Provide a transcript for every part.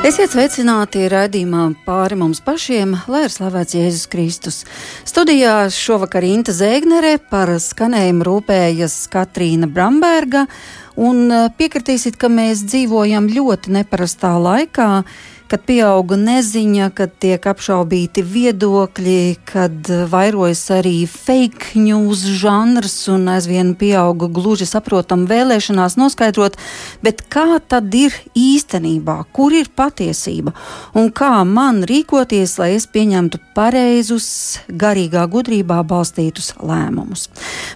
Esiet sveicināti raidījumā pāri mums pašiem, lai ir slavēts Jēzus Kristus. Studijā šovakar Inta Zēgnere par skanējumu rūpējas Katrīna Bramberga, un piekritīsit, ka mēs dzīvojam ļoti neparastā laikā kad pieauga neziņa, kad tiek apšaubīti viedokļi, kad vairojas arī fake news žanrs un aizvien pieauga gluži saprotam vēlēšanās noskaidrot, bet kā tad ir īstenībā, kur ir patiesība un kā man rīkoties, lai es pieņemtu pareizus, garīgā gudrībā balstītus lēmumus.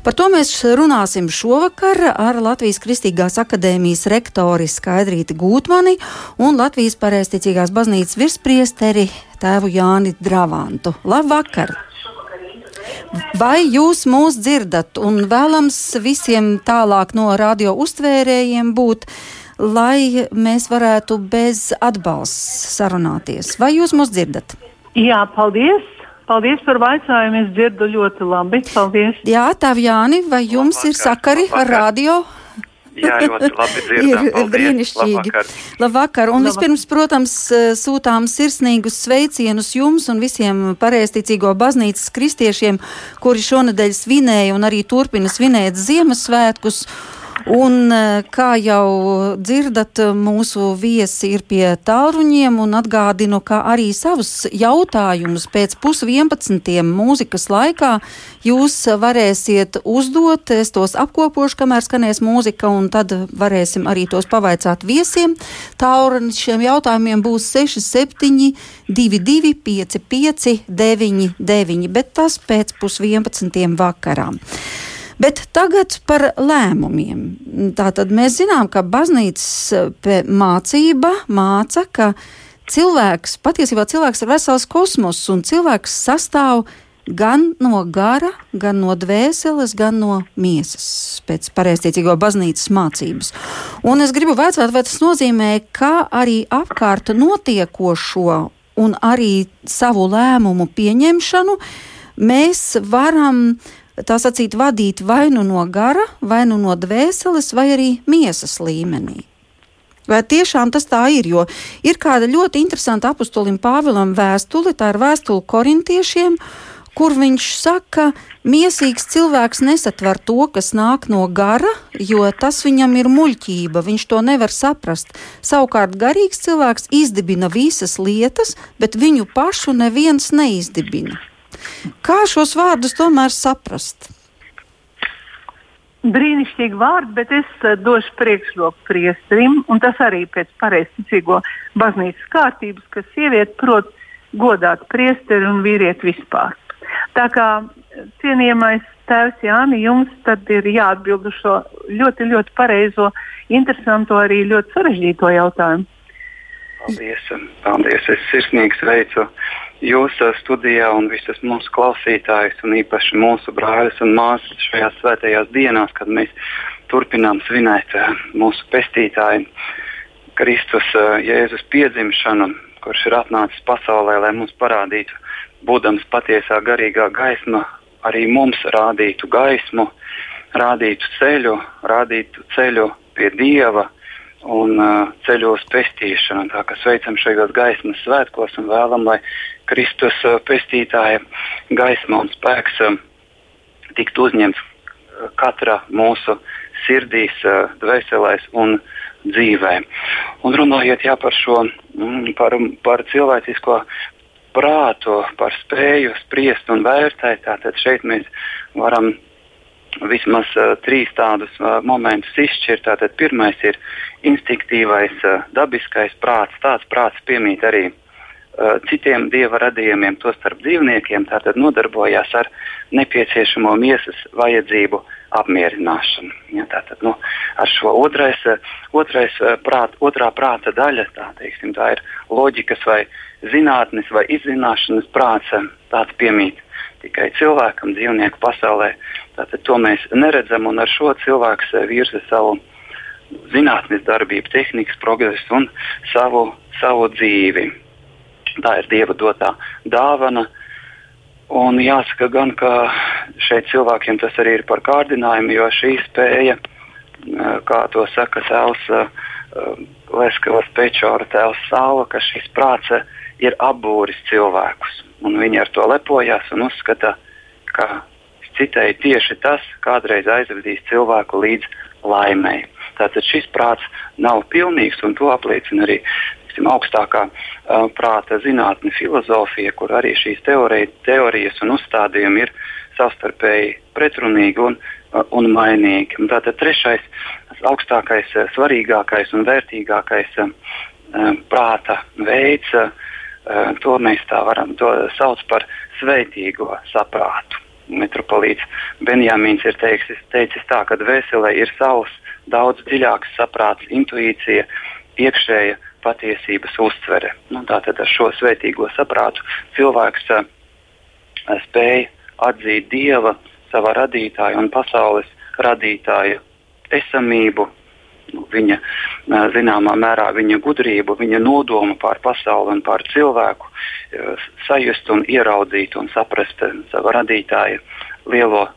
Par to mēs runāsim šovakar ar Latvijas Kristīgās akadēmijas rektori Skaidrīti Gūtmani un Latvijas pareizticīgās Kristīgās baznīcas virspriesteri tēvu Jāni Dravantu. Labvakar! Vai jūs mūs dzirdat un vēlams visiem tālāk no radio uztvērējiem būt, lai mēs varētu bez atbalsts sarunāties? Vai jūs mūs dzirdat? Jā, paldies! Paldies par vaicājumu. Es dzirdu ļoti labi. Paldies. Jā, tā Jāni, vai jums labvakar, ir sakari labvakar. ar radio? Jā, ļoti labi dzirdam. ir brīnišķīgi. Labvakar. labvakar. Un Labvakar. vispirms, protams, sūtām sirsnīgus sveicienus jums un visiem pareizticīgo baznīcas kristiešiem, kuri šonadēļ svinēja un arī turpina svinēt Ziemassvētkus. Un, e, kā jau dzirdat, mūsu viesi ir pie tālruņiem un atgādinu, ka arī savus jautājumus pēc pusvienpadsmitiem mūzikas laikā jūs varēsiet uzdot. Es tos apkopošu, kamēr skanēs mūzika, un tad varēsim arī tos pavaicāt viesiem. Tālrunis šiem jautājumiem būs 67, 22, 55, 99, bet tas pēc pusvienpadsmitiem vakarā. Bet tagad par lēmumiem. Tātad mēs zinām, ka baznīcas eh, mācība māca, ka cilvēks, patiesībā cilvēks ir vesels kosmos, un cilvēks sastāv gan no gara, gan no dvēseles, gan no miesas, pēc pareizticīgo baznīcas mācības. Un es gribu vaicāt, vai tas nozīmē, ka arī apkārt notiekošo un arī savu lēmumu pieņemšanu mēs varam tā sacīt, vadīt vai nu no gara, vai nu no dvēseles, vai arī miesas līmenī. Vai tiešām tas tā ir? Jo ir kāda ļoti interesanta apustulim Pāvilam vēstule, tā ir vēstule korintiešiem, kur viņš saka, ka miesīgs cilvēks nesatver to, kas nāk no gara, jo tas viņam ir muļķība, viņš to nevar saprast. Savukārt garīgs cilvēks izdibina visas lietas, bet viņu pašu neviens neizdibina. Kā šos vārdus tomēr saprast? Brīnišķīgi vārdi, bet es uh, došu priekšroku priesterim, un tas arī pēc pareizticīgo baznīcas kārtības, ka sieviete prot godāt priesteri un vīrieti vispār. Tā kā cienījamais tēvs Jāni, jums tad ir jāatbild uz šo ļoti, ļoti pareizo, interesanto, arī ļoti sarežģīto jautājumu. Paldies, paldies. Es sirsnīgi sveicu jūsu studijā un visus mūsu klausītājus, un īpaši mūsu brāļus un māsas šajās svētajās dienās, kad mēs turpinām svinēt uh, mūsu pestītāju Kristus uh, Jēzus piedzimšanu, kurš ir atnācis pasaulē, lai mums parādītu, būdams patiesā garīgā gaisma, arī mums rādītu gaismu, rādītu ceļu, rādītu ceļu pie Dieva un uh, ceļu uz pestīšanu. Tā kā sveicam šajos gaismas svētkos un vēlam, lai Kristus uh, pestītāja gaisma un spēks uh, tiktu uzņemts uh, katra mūsu sirdīs, uh, dvēselēs un dzīvē. Un runājot jā, par šo, mm, par, par cilvēcisko prātu, par spēju spriest un vērtēt, tātad šeit mēs varam vismaz uh, trīs tādus uh, momentus izšķirt. Tātad pirmais ir instinktīvais, uh, dabiskais prāts. Tāds prāts piemīt arī uh, citiem dieva radījumiem, tostarp dzīvniekiem. Tātad nodarbojās ar nepieciešamo miesas vajadzību apmierināšanu. Ja, tātad, nu, ar šo otrais, uh, otrais uh, prāt, otrā prāta daļa, tā, teiksim, tā ir loģikas vai zinātnes vai izzināšanas prāts, tāds piemīt tikai cilvēkam, dzīvnieku pasaulē. Tātad to mēs neredzam, un ar šo cilvēks eh, virza savu zinātnes darbību, tehnikas progresu un savu, savu dzīvi. Tā ir Dieva dotā dāvana. Un jāsaka gan, ka šeit cilvēkiem tas arī ir par kārdinājumu, jo šī spēja, eh, kā to saka Sēls, eh, Leskavas Pečora tēls Sāla, ka šis prāts ir apbūris cilvēkus. Viņi ar to lepojas un uzskata, ka citēji tieši tas kādreiz aizvedīs cilvēku līdz laimēji. Tātad šis prāts nav pilnīgs, un to apliecina arī tiksim, augstākā uh, prāta zinātne, filozofija, kur arī šīs teorija, teorijas un uzstādījumi ir savstarpēji pretrunīgi un, uh, un mainīgi. Un tātad trešais, augstākais, svarīgākais un vērtīgākais uh, prāta veids, uh, to mēs tā varam sauc par sveitīgo saprātu metropolīts Benjamins ir teicis, teicis tā, ka dvēselē ir savs daudz dziļāks saprāts, intuīcija, iekšēja patiesības uztvere. Nu, tātad ar šo svētīgo saprātu cilvēks uh, spēja atzīt Dieva, savā radītāja un pasaules radītāja esamību, viņa zināmā mērā viņa gudrību, viņa nodomu pār pasauli un pār cilvēku, sajust un ieraudzīt un saprast sava radītāja lielo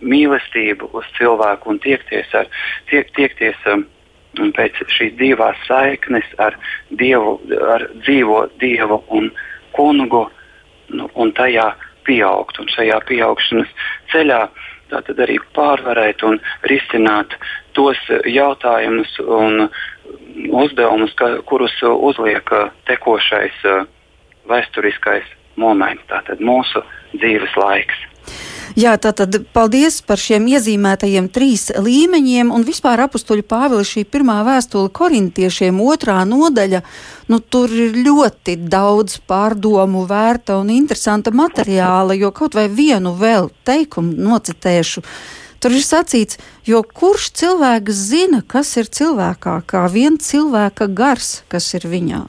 mīlestību uz cilvēku un tiekties, ar, tiek, tiekties pēc šīs divās saiknes ar, dievu, ar dzīvo Dievu un kungu nu, un tajā pieaugt. Un šajā pieaugšanas ceļā uh, tātad arī pārvarēt un risināt tos jautājumus un uzdevumus, ka, kurus uzliek tekošais vēsturiskais moments, tātad mūsu dzīves laiks. Jā, tātad paldies par šiem iezīmētajiem trīs līmeņiem un vispār apstuļu Pāvila šī pirmā vēstule korintiešiem otrā nodaļa. Nu, tur ir ļoti daudz pārdomu vērta un interesanta materiāla, jo kaut vai vienu vēl teikumu nocitēšu. Tur ir sacīts, jo kurš cilvēks zina, kas ir cilvēkā, kā vien cilvēka gars, kas ir viņā.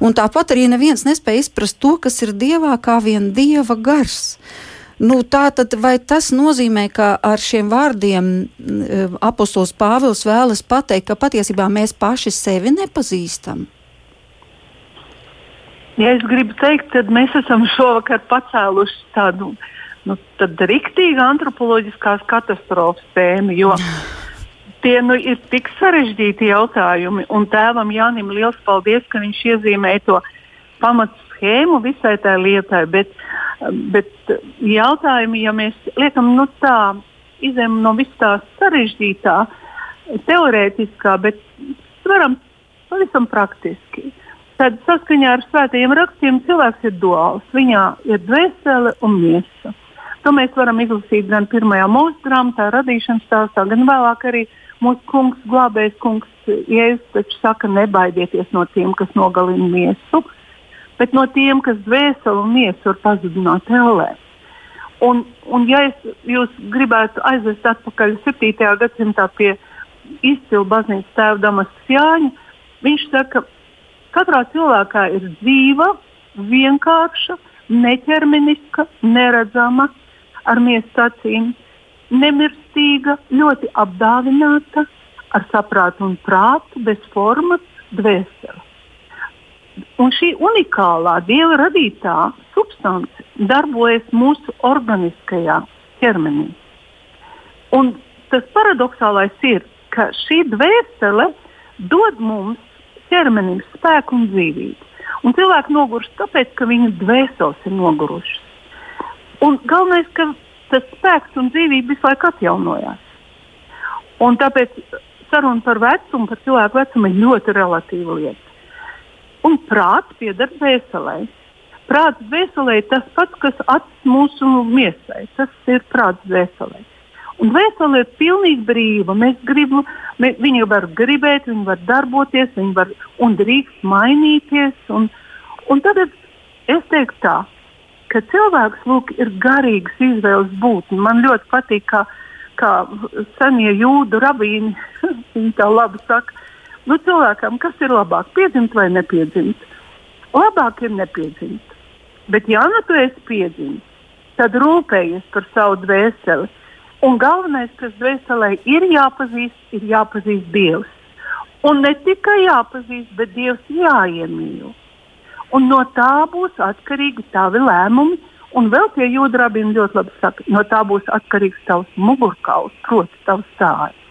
Un tāpat arī neviens nespēja izprast to, kas ir dievā, kā vien dieva gars. Nu, tā tad vai tas nozīmē, ka ar šiem vārdiem mm, apustulis Pāvils vēlas pateikt, ka patiesībā mēs paši sevi nepazīstam? Ja es gribu teikt, tad mēs esam šovakar pacēluši tādu nu, riktīgu antropoloģiskās katastrofas tēmu, jo tie nu, ir tik sarežģīti jautājumi. Un tēvam Jānim liels paldies, ka viņš iezīmēja to pamatu schēmu visai tai lietai. Bet, Bet jautājumi, ja mēs liekam nu, tā, izējām no vis tā sarežģītā, teorētiskā, bet varam pavisam praktiski. Tad saskaņā ar svētajiem rakstiem cilvēks ir duāls. Viņā ir dvēsele un miesa. To mēs varam izlasīt gan pirmajā mūža grāmatā, radīšanas stāstā, gan vēlāk arī mūsu kungs, glābējs kungs, Jēzus taču saka, nebaidieties no tiem, kas nogalina miesu. Uh, bet no tiem, kas dvēseli un miesu var pazudināt ellē. Un, un ja es, jūs gribētu aizvest atpakaļ 7. gadsimtā pie izcila baznīcas tēva Damaskas Jāņa, viņš saka, ka katrā cilvēkā ir dzīva, vienkārša, neķermeniska, neredzama, ar miesas acīm, nemirstīga, ļoti apdāvināta, ar saprātu un prātu, bez formas, dvēseli. Un šī unikālā dieva radītā substance darbojas mūsu organiskajā ķermenī. Un tas paradoxālais ir, ka šī dvēsele dod mums ķermenim spēku un dzīvību. Un cilvēki nogurst tāpēc, ka viņu dvēseles ir nogurušas. Un galvenais, ka tas spēks un dzīvība visu laiku atjaunojās. Un tāpēc saruna par vecumu, par cilvēku vecumu ir ļoti relatīva lieta. Un prāts pieder dvēselē. Prāts dvēselē ir tas pats, kas acis mūsu miesai. Tas ir prāts dvēselē. Un dvēsele ir pilnīgi brīva. Mēs gribam, mē, viņi var gribēt, viņi var darboties, viņi var un drīkst mainīties. Un, un tad es teiktu tā, ka cilvēks lūk, ir garīgs izvēles būtne. Man ļoti patīk, kā, kā senie jūdu rabīni tā labi saka Nu, cilvēkam, kas ir labāk, piedzimt vai nepiedzimt? Labāk ir nepiedzimt. Bet, ja nu tu esi piedzimis, tad rūpējies par savu dvēseli. Un galvenais, kas dvēselē ir jāpazīst, ir jāpazīst Dievs. Un ne tikai jāpazīst, bet Dievs jāiemīl. Un no tā būs atkarīgi tavi lēmumi. Un vēl tie jūdrabini ļoti labi saka, no tā būs atkarīgs tavs mugurkauls, proti, tavs stāsts.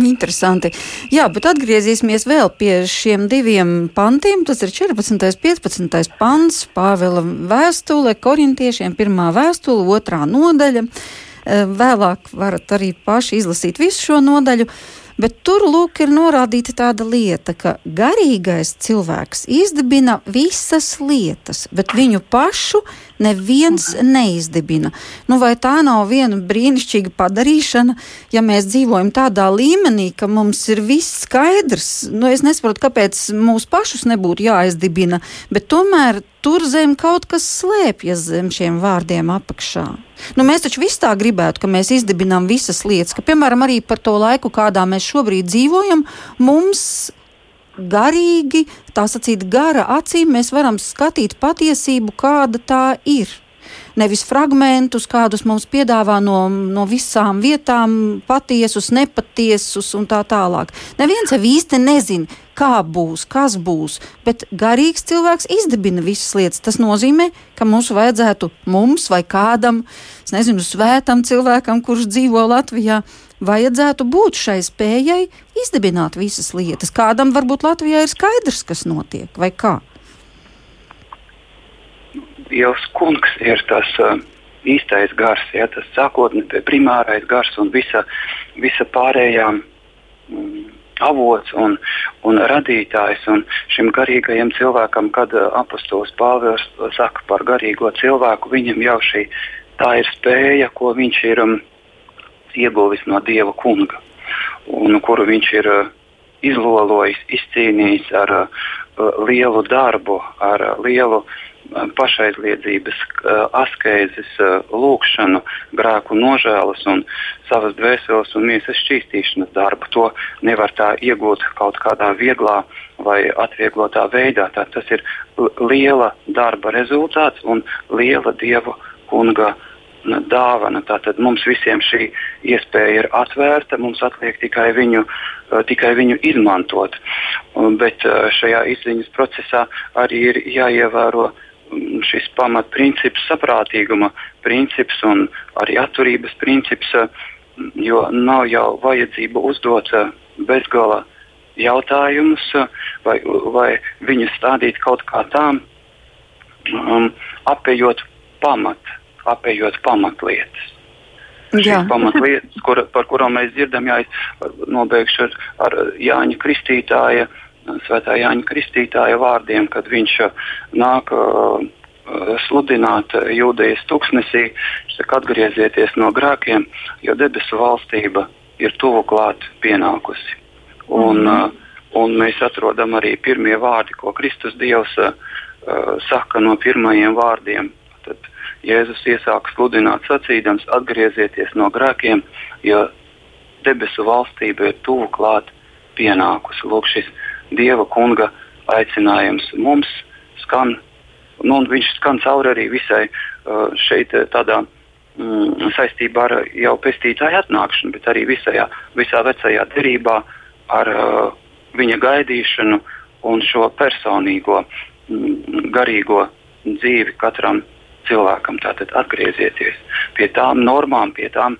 Interesanti. Jā, bet atgriezīsimies vēl pie šiem diviem pantiem. Tas ir 14. un 15. pants Pāvila vēstule korintiešiem, pirmā vēstule, otrā nodaļa. Eh, vēlāk varat arī paši izlasīt visu šo nodaļu. Bet tur lūk, ir norādīta tāda lieta, ka garīgais cilvēks izdibina visas lietas, bet viņu pašu neviens neizdibina. Nu, vai tā nav viena brīnišķīga padarīšana, ja mēs dzīvojam tādā līmenī, ka mums ir viss skaidrs? Nu, es nesaprotu, kāpēc mūsu pašus nebūtu jāizdibina, bet tomēr tur zem kaut kas slēpjas zem šiem vārdiem apakšā. Nu, mēs taču visi tā gribētu, ka mēs izdibinām visas lietas, ka, piemēram, arī par to laiku, kādā mēs šobrīd dzīvojam, mums garīgi, tā sacīt, gara acīm mēs varam skatīt patiesību, kāda tā ir nevis fragmentus, kādus mums piedāvā no, no visām vietām, patiesus, nepatiesus un tā tālāk. Neviens jau īsti nezina, kā būs, kas būs, bet garīgs cilvēks izdibina visas lietas. Tas nozīmē, ka mums vajadzētu mums vai kādam, es nezinu, svētam cilvēkam, kurš dzīvo Latvijā, vajadzētu būt šai spējai izdibināt visas lietas. Kādam varbūt Latvijā ir skaidrs, kas notiek, vai kā? Dievs kungs ir tas uh, īstais gars, ja, tas sākotnēji primārais gars un visa, visa pārējā um, avots un, un radītājs. Un šim garīgajam cilvēkam, kad uh, apustulis Pāvils saka par garīgo cilvēku, viņam jau šī tā ir spēja, ko viņš ir um, ieguvis no Dieva kunga, un kuru viņš ir uh, izlolojis, izcīnījis ar uh, lielu darbu, ar uh, lielu pašaizliedzības, askēzes, lūkšanu, grēku nožēlas un savas dvēseles un miesas šķīstīšanas darbu. To nevar tā iegūt kaut kādā vieglā vai atvieglotā veidā. Tā, tas ir liela darba rezultāts un liela dievu kunga dāvana. Tātad mums visiem šī iespēja ir atvērta, mums atliek tikai viņu, tikai viņu izmantot. Bet šajā izziņas procesā arī ir jāievēro šis pamatprincips, saprātīguma princips un arī atturības princips, jo nav jau vajadzība uzdot eh, bezgala jautājumus vai, vai viņus stādīt kaut kā tā, um, apējot pamat, apējot pamatlietas. Šīs pamatlietas, kur, par kurām mēs dzirdam, jā, es nobeigšu ar, ar Jāņa Kristītāja uh, Svētā Jāņa Kristītāja vārdiem, kad viņš uh, nāk uh, uh, sludināt jūdejas tuksnesī, saka, atgriezieties no grēkiem, jo debesu valstība ir tuvu klāt pienākusi. Un, mm. un mēs atrodam arī pirmie vārdi, ko Kristus Dievs uh, saka no pirmajiem vārdiem. Jēzus iesāk sludināt sacīdams, atgriezieties no grēkiem, jo debesu valstība ir tuvu klāt pienākusi. Lūk, šis Dieva kunga aicinājums mums skan, nu, un viņš skan cauri arī visai uh, šeit uh, tādā mm, saistībā ar jau pestītāju atnākšanu, bet arī visajā, visā vecajā derībā ar uh, viņa gaidīšanu un šo personīgo, mm, garīgo dzīvi katram cilvēkam. Tātad atgriezieties pie tām normām, pie tām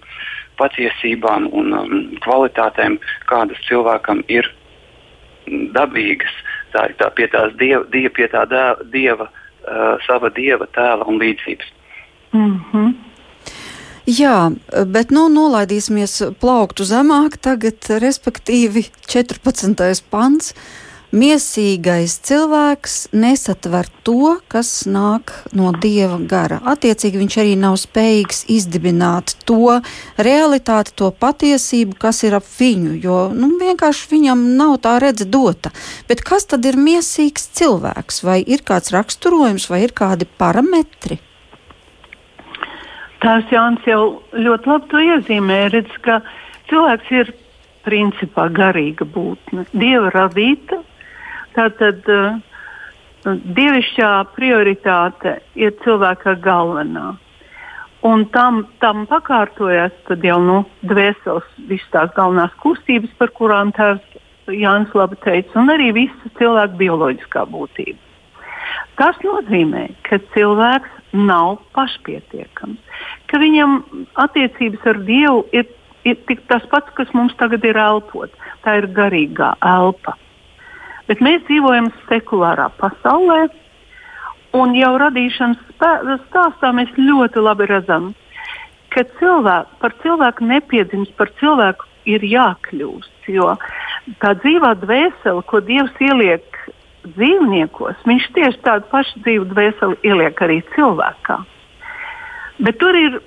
patiesībām un um, kvalitātēm, kādas cilvēkam ir dabīgas, tā ir tā pie tās dieva, dieva, pie tā dēva, dieva uh, sava dieva tēla un līdzības. Mm -hmm. Jā, bet nu, nolaidīsimies plauktu zemāk, tagad, respektīvi, 14. pants. Miesīgais cilvēks nesatver to, kas nāk no dieva gara. Attiecīgi viņš arī nav spējīgs izdibināt to realitāti, to patiesību, kas ir ap viņu, jo nu, vienkārši viņam nav tā redze dota. Bet kas tad ir miesīgs cilvēks? Vai ir kāds raksturojums, vai ir kādi parametri? Tās Jānis jau ļoti labi to iezīmē. Redz, cilvēks ir principā garīga būtne, dieva radīta Tātad uh, dievišķā prioritāte ir cilvēka galvenā. Un tam, tam pakārtojas jau nu, dvēseles, visas tās galvenās kustības, par kurām tēvs Jānis labi teica, un arī visa cilvēka bioloģiskā būtība. Tas nozīmē, ka cilvēks nav pašpietiekams, ka viņam attiecības ar Dievu ir ir tas pats, kas mums tagad ir elpot. Tā ir garīgā elpa. Bet mēs dzīvojam sekulārā pasaulē, un jau radīšanas stāstā mēs ļoti labi redzam, ka cilvēk, par cilvēku nepiedzimst, par cilvēku ir jākļūst. Jo tā dzīvā dvēsele, ko Dievs ieliek dzīvniekos, viņš tieši tādu pašu dzīvu dvēseli ieliek arī cilvēkā. Bet tur ir,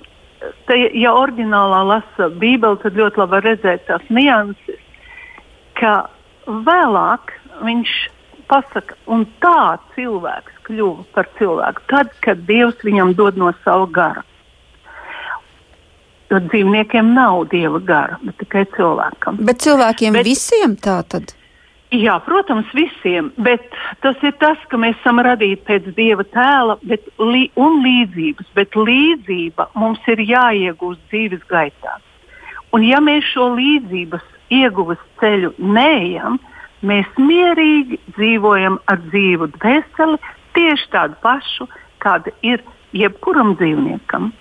te, ja oriģinālā lasa Bībeli, tad ļoti labi redzēt tās nianses, ka vēlāk viņš pasaka, un tā cilvēks kļuva par cilvēku, tad, kad Dievs viņam dod no sava gara. Jo dzīvniekiem nav dieva gara, bet tikai cilvēkam. Bet cilvēkiem bet, visiem tā tad? Jā, protams, visiem, bet tas ir tas, ka mēs esam radīti pēc dieva tēla bet, li, un līdzības, bet līdzība mums ir jāiegūst dzīves gaitā. Un ja mēs šo līdzības ieguves ceļu neejam, mēs mierīgi dzīvojam ar dzīvu dvēseli, tieši tādu pašu, kāda ir jebkuram dzīvniekam.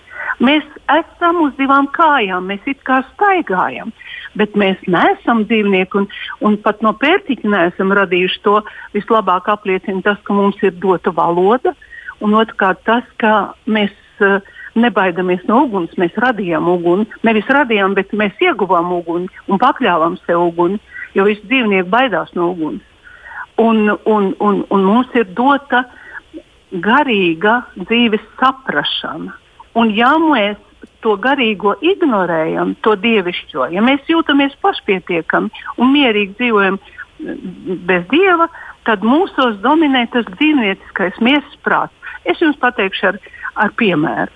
Mēs esam uz divām kājām, mēs it kā staigājam, bet mēs neesam dzīvnieki un, un pat no pērtiķa neesam radījuši to. Vislabāk apliecina tas, ka mums ir dota valoda, un otrkārt tas, ka mēs uh, nebaidamies no uguns. Mēs radījām uguni, nevis radījām, bet mēs ieguvām uguni un pakļāvām sev uguni, jo visi dzīvnieki baidās no uguns. Un, un, un, un mums ir dota garīga dzīves saprašana Un ja mēs to garīgo ignorējam, to dievišķo, ja mēs jūtamies pašpietiekami un mierīgi dzīvojam mm, bez dieva, tad mūsos dominē tas dzīvnieciskais miesas prāts. Es jums pateikšu ar, ar piemēru.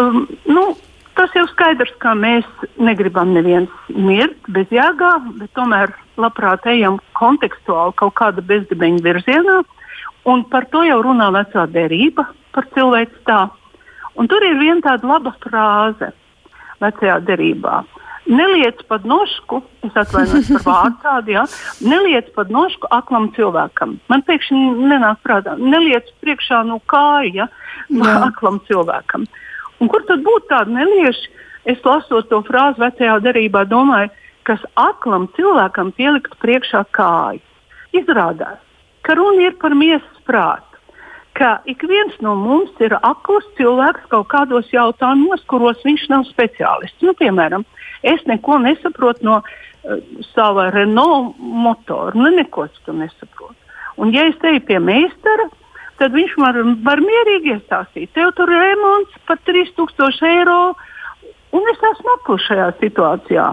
Um, nu, tas jau skaidrs, ka mēs negribam neviens mirt bez jēgā, bet tomēr labprāt ejam kontekstuāli kaut kāda bezdibeņa virzienā. Un par to jau runā vecā derība par cilvēku stāstu. Un tur ir viena tāda laba frāze vecajā derībā. Neliec par nošku, es atvainojos par vārdu tādu, ja, neliec par nošku aklam cilvēkam. Man pēkšņi nenāk prātā, neliec priekšā no kāja no aklam cilvēkam. Un kur tad būtu tāda nelieši? Es lasot to frāzi vecajā derībā, domāju, kas aklam cilvēkam pielikt priekšā kāju. Izrādās, ka runa ir par miesas prātu ka ik viens no mums ir akls cilvēks kaut kādos jautājumos, kuros viņš nav speciālists. Nu, piemēram, es neko nesaprotu no uh, sava Renault motora. Nu, neko citu nesaprotu. Un, ja es eju pie meistara, tad viņš var, var mierīgi iestāstīt, tev tur ir remonts par 3000 eiro. Un es esmu akls šajā situācijā.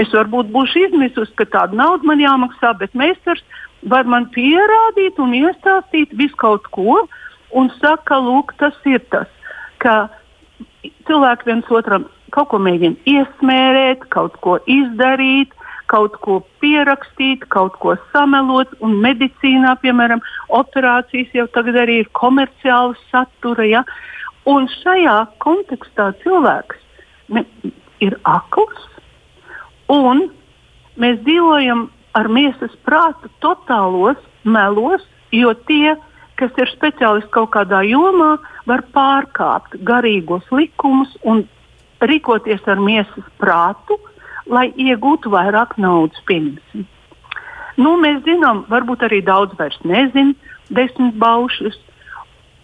Es varbūt būšu izmisusi, ka tāda nauda man jāmaksā, bet meistars var man pierādīt un iestāstīt visu kaut ko, un saka, lūk, tas ir tas, ka cilvēki viens otram kaut ko mēģina iesmērēt, kaut ko izdarīt, kaut ko pierakstīt, kaut ko samelot. Un medicīnā, piemēram, operācijas jau tagad arī ir komerciāla satura. Ja? Un šajā kontekstā cilvēks ne, ir akls, un mēs dzīvojam ar miesas prātu totālos melos, jo tie kas ir speciālisti kaut kādā jomā, var pārkāpt garīgos likumus un rīkoties ar miesas prātu, lai iegūtu vairāk naudas. Pieņemsim. Nu, mēs zinām, varbūt arī daudz vairs nezina desmit baušļus.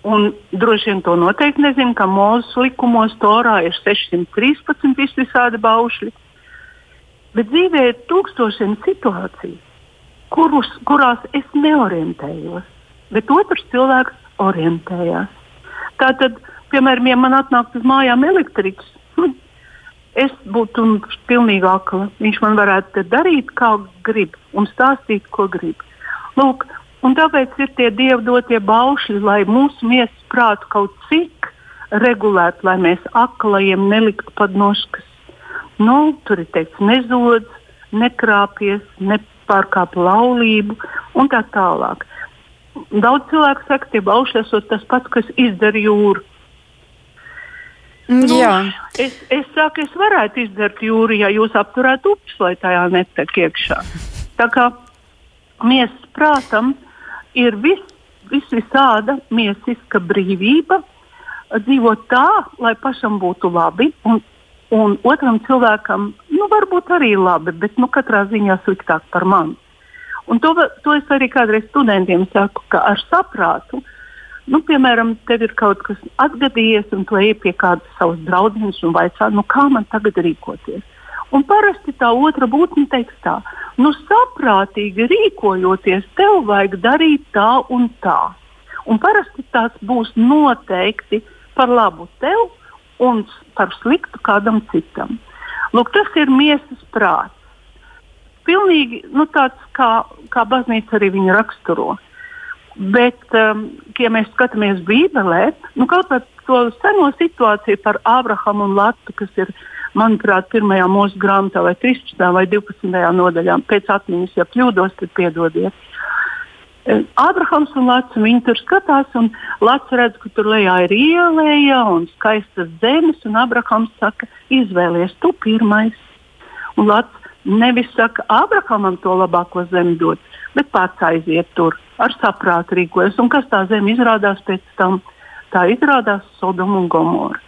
Un droši vien to noteikti nezinu, ka mūsu likumos Torā ir 613 visādi baušļi. Bet dzīvē ir tūkstošiem situāciju, kurus, kurās es neorientējos bet otrs cilvēks orientējās. Tātad, piemēram, ja man atnāktu uz mājām elektriķis, hm, es būtu pilnīgi akla. Viņš man varētu darīt, kā grib, un stāstīt, ko grib. Lūk, tāpēc ir tie dievu dotie baušļi, lai mūsu miesas prātu kaut cik regulētu, lai mēs aklajiem neliktu pat noškas. Nu, tur ir teikts, nezodz, nekrāpies, nepārkāp laulību un tā tālāk. Daudz cilvēku saka, ka baušļi esot tas pats, kas izdara jūru. Nu, Jā. es, es saku, es varētu izdarīt jūru, ja jūs apturētu upes, lai tajā netek iekšā. Tā kā miesas prātam ir vis, vis visāda miesiska brīvība dzīvot tā, lai pašam būtu labi un Un otram cilvēkam, nu, varbūt arī labi, bet nu, katrā ziņā sliktāk par mani. Un to, to es arī kādreiz studentiem saku, ka ar saprātu, nu, piemēram, tev ir kaut kas atgadījies, un tu ej pie kādas savas draudzenes un vaicā, nu, kā man tagad rīkoties. Un parasti tā otra būtne teiks tā, nu, saprātīgi rīkojoties, tev vajag darīt tā un tā. Un parasti tas būs noteikti par labu tev un par sliktu kādam citam. Lūk, tas ir miesas prāts. Pilnīgi nu, tāds, kā, kā baznīca arī viņu raksturo. Bet, um, ja mēs skatāmies Bībelē, nu, kaut kā to seno situāciju par Ābrahamu un Latu, kas ir, manuprāt, pirmajā mūsu grāmatā, vai 13. vai 12. nodaļā, pēc atmiņas, ja kļūdos, tad piedodiet. Ābrahams un Lats viņi tur skatās, un Lats redz, ka tur lejā ir ielēja un skaistas zemes, un Ābrahams saka, izvēlies tu pirmais. Un Lats nevis saka, Ābrahamam to labāko zemi dot, bet pats aiziet tur ar saprātu rīkojas. Un kas tā zeme izrādās pēc tam? Tā izrādās Sodoma un Gomora.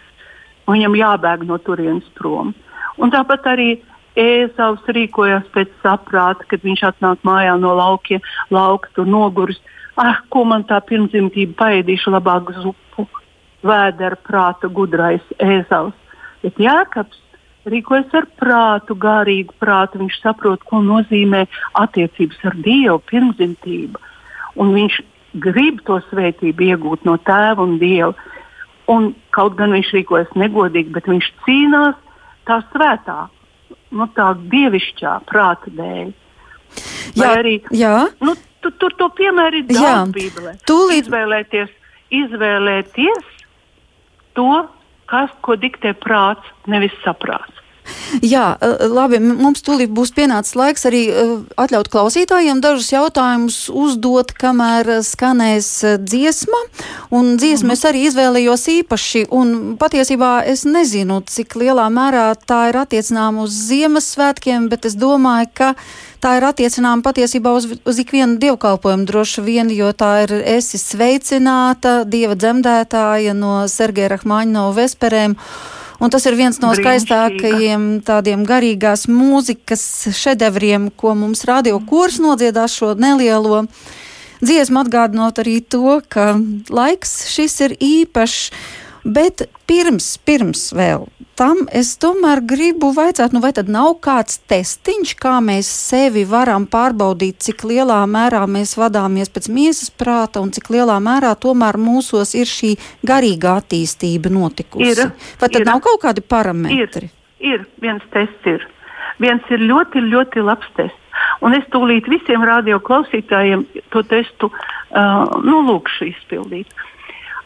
Viņam jābēg no turienes prom. Un tāpat arī Ēzavs rīkojās pēc saprāta, kad viņš atnāk mājā no laukiem, lauka tur noguris. Ah, ko man tā pirmdzimtība paēdīšu labāk zupu? Vēdera prāta gudrais Ēzavs. Bet Jākaps rīkojas ar prātu, garīgu prātu. Viņš saprot, ko nozīmē attiecības ar Dievu, pirmdzimtība. Un viņš grib to svētību iegūt no tēva un dieva. Un kaut gan viņš rīkojas negodīgi, bet viņš cīnās tā svētā nu, tā dievišķā prāta dēļ. Vai jā, arī jā. Nu, tu, tur to piemēru ir daudz Bībelē. Tūlīt... Izvēlēties, izvēlēties to, kas, ko diktē prāts, nevis saprāts. Jā, eh, labi, mums tūlīt būs pienācis laiks arī eh, atļaut klausītājiem dažus jautājumus uzdot, kamēr eh, skanēs dziesma. Un dziesmu es arī izvēlējos īpaši, un patiesībā es nezinu, cik lielā mērā tā ir attiecināma uz Ziemassvētkiem, bet es domāju, ka tā ir attiecināma patiesībā uz, uz ikvienu dievkalpojumu droši vien, jo tā ir esi sveicināta Dieva dzemdētāja no Sergeja Rahmaņa no Vesperēm. Un tas ir viens no skaistākajiem tādiem garīgās mūzikas šedevriem, ko mums radio kurs nodziedās šo nelielo dziesmu, atgādinot arī to, ka laiks šis ir īpašs. Bet pirms, pirms vēl tam es tomēr gribu vaicāt, nu vai tad nav kāds testiņš, kā mēs sevi varam pārbaudīt, cik lielā mērā mēs vadāmies pēc miesas prāta un cik lielā mērā tomēr mūsos ir šī garīga attīstība notikusi. Ir, vai tad ir, nav kaut kādi parametri? Ir, ir viens tests. Ir. Viens ir ļoti, ļoti labs tests. Un es tūlīt visiem radioklausītājiem to testu uh, nu, lūkšu izpildīt.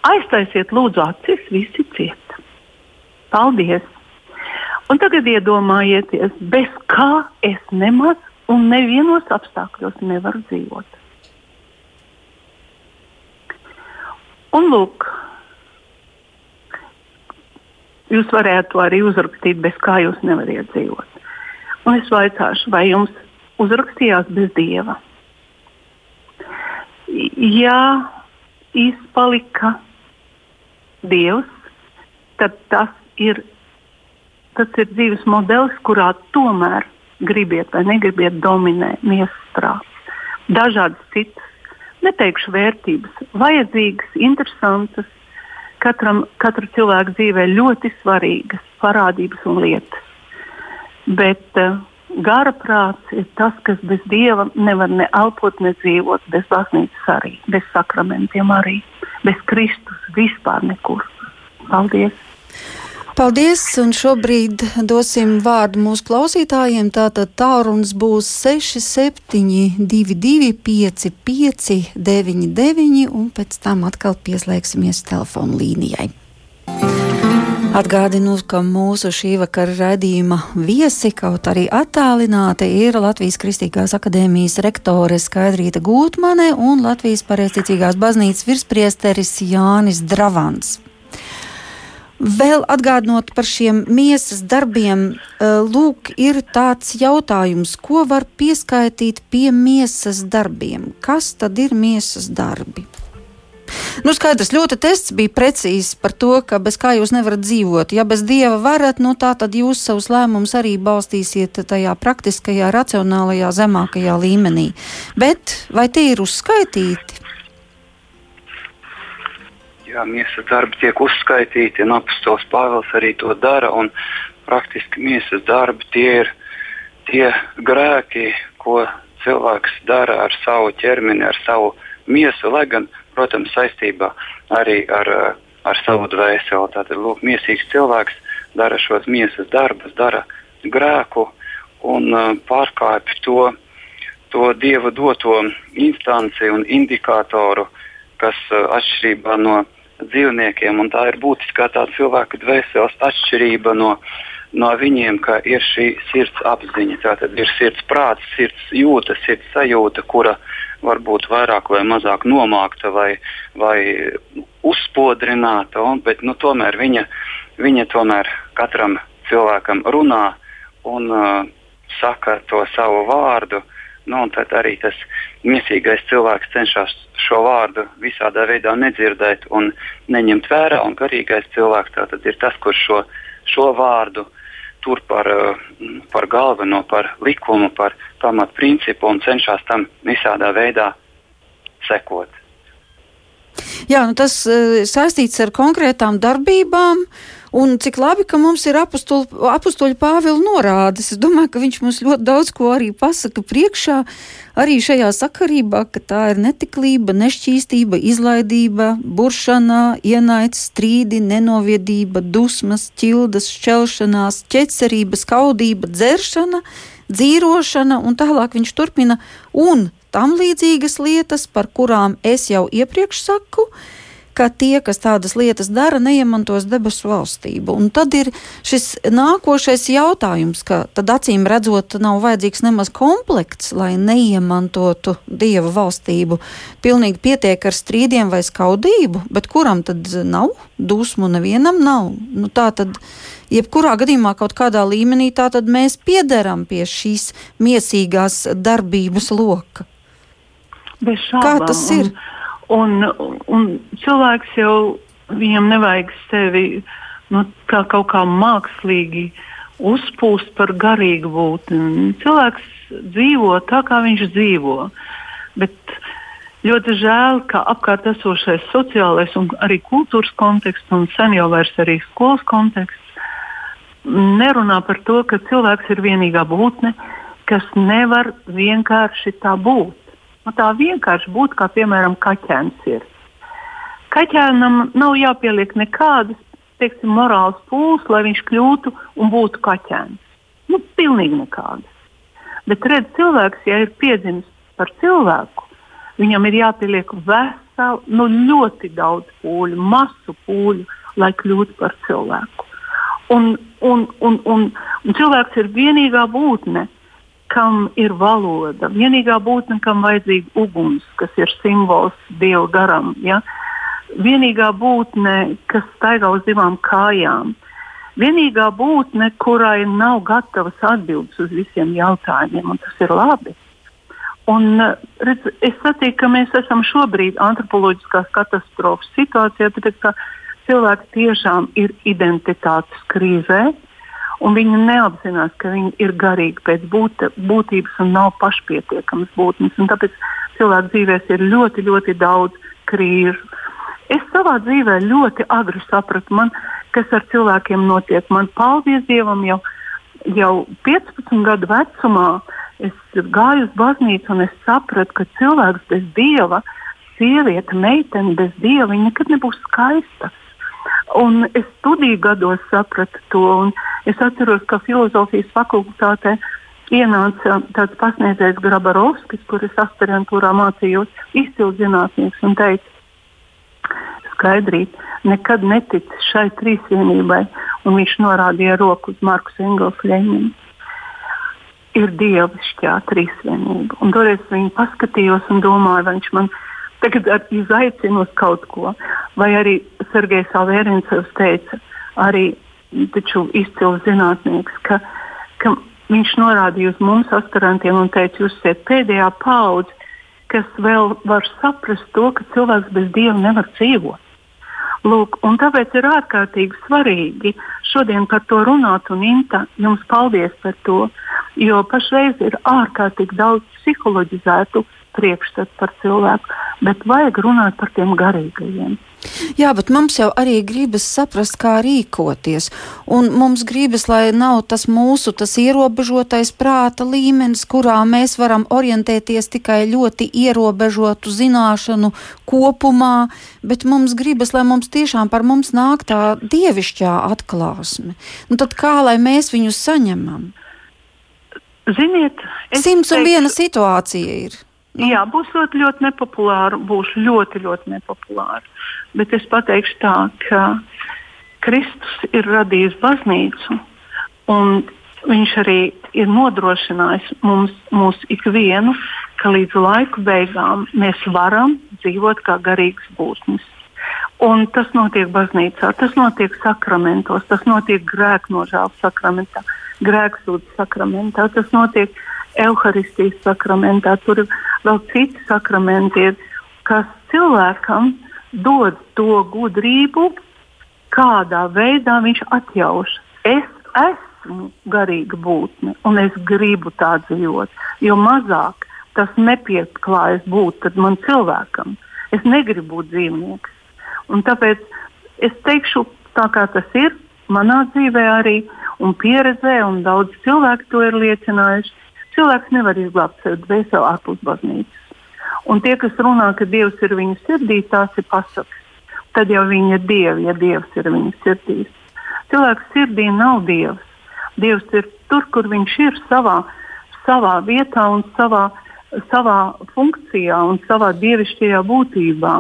Aiztaisiet, lūdzu, acis, visi ciet. Paldies! Un tagad iedomājieties, bez kā es nemaz un nevienos apstākļos nevaru dzīvot. Un lūk, jūs varētu arī uzrakstīt, bez kā jūs nevariet dzīvot. Un es vaicāšu, vai jums uzrakstījās bez dieva? Ja izpalika Dievs, tad tas ir, tas ir dzīves modelis, kurā tomēr gribiet vai negribiet dominē miesas prāts. Dažādas citas, neteikšu vērtības, vajadzīgas, interesantas, katram, katra cilvēka dzīvē ļoti svarīgas parādības un lietas. Bet uh, gara prāts ir tas, kas bez dieva nevar ne elpot, ne dzīvot, bez baznīcas arī, bez sakramentiem arī bez Kristus vispār nekur. Paldies! Paldies, un šobrīd dosim vārdu mūsu klausītājiem. Tātad tālrunis būs 6722, 5599, un pēc tam atkal pieslēgsimies telefonu līnijai. Atgādinu, ka mūsu šī vakara raidījuma viesi, kaut arī attālināti, ir Latvijas Kristīgās akadēmijas rektore Skaidrīta Gūtmane un Latvijas pareizticīgās baznīcas virspriesteris Jānis Dravans. Vēl atgādinot par šiem miesas darbiem, eh, lūk, ir tāds jautājums, ko var pieskaitīt pie miesas darbiem? Kas tad ir miesas darbi? Nu, skaidrs, ļoti tests bija precīzs par to, ka bez kā jūs nevarat dzīvot. Ja bez dieva varat, nu tā tad jūs savus lēmumus arī balstīsiet tajā praktiskajā, racionālajā, zemākajā līmenī. Bet vai tie ir uzskaitīti? Jā, miesas darbi tiek uzskaitīti, un apustulis Pāvils arī to dara. Praktiski miesas darbi tie ir tie grēki, ko cilvēks dara ar savu ķermeni, ar savu miesu, lai gan, protams, saistībā arī ar, ar savu dvēseli. Tātad, lūk, miesīgs cilvēks dara šos miesas darbus, dara grēku un uh, pārkāpj to, to dieva doto instanci un indikātoru, kas uh, atšķirībā no dzīvniekiem, un tā ir būtiskā tā cilvēka dvēseles atšķirība no no viņiem, ka ir šī sirds apziņa. Tātad ir sirds prāts, sirds jūta, sirds sajūta, kura var būt vairāk vai mazāk nomākta vai, vai uzspodrināta, un, bet nu, tomēr viņa, viņa tomēr katram cilvēkam runā un uh, saka to savu vārdu. Nu, tad arī tas mīsīgais cilvēks cenšas šo vārdu visādā veidā nedzirdēt un neņemt vērā. Un garīgais cilvēks ir tas, kurš šo, šo vārdu uh, tur par, eh, par galveno, par likumu, par pamatprincipu un cenšas tam visādā veidā sekot. Jā, nu tas uh, saistīts ar konkrētām darbībām. Un cik labi, ka mums ir apakstuļa Pāvila norādes. Es domāju, ka viņš mums ļoti daudz ko arī pasaka priekšā, arī šajā sakarībā, ka tā ir netiklība, nešķīstība, izlaidība, buršana, ienaids, strīdi, nenoviedība, dusmas, ķildas, šķelšanās, ķecerība, skaudība, dzeršana, dzīrošana, un tālāk viņš turpina, un tam līdzīgas lietas, par kurām es jau iepriekš saku, ka tie, kas tādas lietas dara, neiemantos debesu valstību. Un tad ir šis nākošais jautājums, ka tad acīm redzot, nav vajadzīgs nemaz komplekts, lai neiemantotu dieva valstību. Pilnīgi pietiek ar strīdiem vai skaudību, bet kuram tad nav dusmu, nevienam nav. Nu, tā tad. Jebkurā gadījumā, kaut kādā līmenī, tā tad mēs piederam pie šīs miesīgās darbības loka. Kā tas ir? Un, Un, un cilvēks jau viņam nevajag sevi nu, kā kaut kā mākslīgi uzpūst par garīgu būtni. Cilvēks dzīvo tā, kā viņš dzīvo. Bet ļoti žēl, ka apkārt esošais sociālais un arī kultūras konteksts, un sen jau vairs arī skolas konteksts, nerunā par to, ka cilvēks ir vienīgā būtne, kas nevar vienkārši tā būt. Nu, tā vienkārši būtu kā piemēram kaķēns ir. Kaķēnam nav jāpieliek nekādas teiksim, morāls pūles, lai viņš kļūtu un būtu kaķēns. Nu, pilnīgi nekādas. Bet redz, cilvēks, ja ir piedzimis par cilvēku, viņam ir jāpieliek veseli, nu, ļoti daudz pūļu, masu pūļu, lai kļūtu par cilvēku. Un, un, un, un, un cilvēks ir vienīgā būtne, kam ir valoda. Vienīgā būtne, kam vajadzīga uguns, kas ir simbols dievu garam. Ja? Vienīgā būtne, kas staigā uz divām kājām. Vienīgā būtne, kurai nav gatavas atbildes uz visiem jautājumiem, un tas ir labi. Un, redz, es saprotu, ka mēs esam šobrīd antropoloģiskās katastrofas situācijā, tāpēc ka cilvēki tiešām ir identitātes krīzē, un viņi neapzinās, ka viņi ir garīgi pēc būt, būtības un nav pašpietiekamas būtnes. Tāpēc cilvēku dzīvēs ir ļoti, ļoti daudz krīžu. Es savā dzīvē ļoti agri sapratu, man, kas ar cilvēkiem notiek. Man, paldies Dievam, jau, jau 15 gadu vecumā es gāju uz baznīcu un es sapratu, ka cilvēks bez dieva, sieviete, meitene bez dieva, viņa nekad nebūs skaista. Un es studiju gados sapratu to. Es atceros, ka filozofijas fakultātē ienāca tāds pasniedzējs Grabarovskis, kurš aspirantūrā mācījos, izcils zinātnieks un teica, skaidrīt, nekad netic šai trīsvienībai. Un viņš norādīja roku uz Markus Engels Leņinu. Ir dievišķā trīsvienība. Un toreiz viņi paskatījos un domāju, vai viņš man tagad izaicina uz kaut ko. Vai arī Sergejs Alērins teica, arī taču izcils zinātnieks, ka, ka viņš norādīja uz mums, aspirantiem, un teica, jūs esat pēdējā paudze, kas vēl var saprast to, ka cilvēks bez dieva nevar dzīvot. Lūk, tāpēc ir ārkārtīgi svarīgi šodien par to runāt, un Inta, jums paldies par to, jo pašreiz ir ārkārtīgi daudz psiholoģizētu priekšstatu par cilvēku, bet vajag runāt par tiem garīgajiem. Jā, bet mums jau arī gribas saprast, kā rīkoties. Un mums gribas, lai nav tas mūsu tas ierobežotais prāta līmenis, kurā mēs varam orientēties tikai ļoti ierobežotu zināšanu kopumā, bet mums gribas, lai mums tiešām par mums nāk tā dievišķā atklāsme. Nu, tad kā lai mēs viņu saņemam? Ziniet, simts un viena situācija ir. Jā, būs ļoti, ļoti nepopulāra. Būs ļoti, ļoti nepopulāra. Bet es pateikšu tā, ka Kristus ir radījis baznīcu, Viņš arī ir nodrošinājis mums, mums ikvienu, ka līdz laika beigām mēs varam dzīvot kā garīgas būtnes. Un tas notiek baznīcā, tas notiek sakramentos, tas notiek grēknožēlas sakramentā, grēksūdzes sakramentā, tas notiek evaharistijas sakramentā. Tur ir vēl citi sakramenti, kas cilvēkam dod to gudrību, kādā veidā viņš atjauš. Es esmu garīga būtne, un es gribu tā dzīvot. Jo mazāk tas nepieklājas būt man cilvēkam. Es negribu būt dzīvnieks. Un tāpēc es teikšu, tā kā tas ir manā dzīvē arī, un pieredzē, un daudz cilvēku to ir liecinājuši. Cilvēks nevar izglābt sevi dvēseli ārpus baznīcas. Un tie, kas runā, ka Dievs ir viņu sirdī, tās ir pasakas. Tad jau viņi ir dievi, ja Dievs ir viņu sirdīs. Cilvēks sirdī nav Dievs. Dievs ir tur, kur viņš ir savā, savā vietā un savā, savā funkcijā un savā dievišķajā būtībā.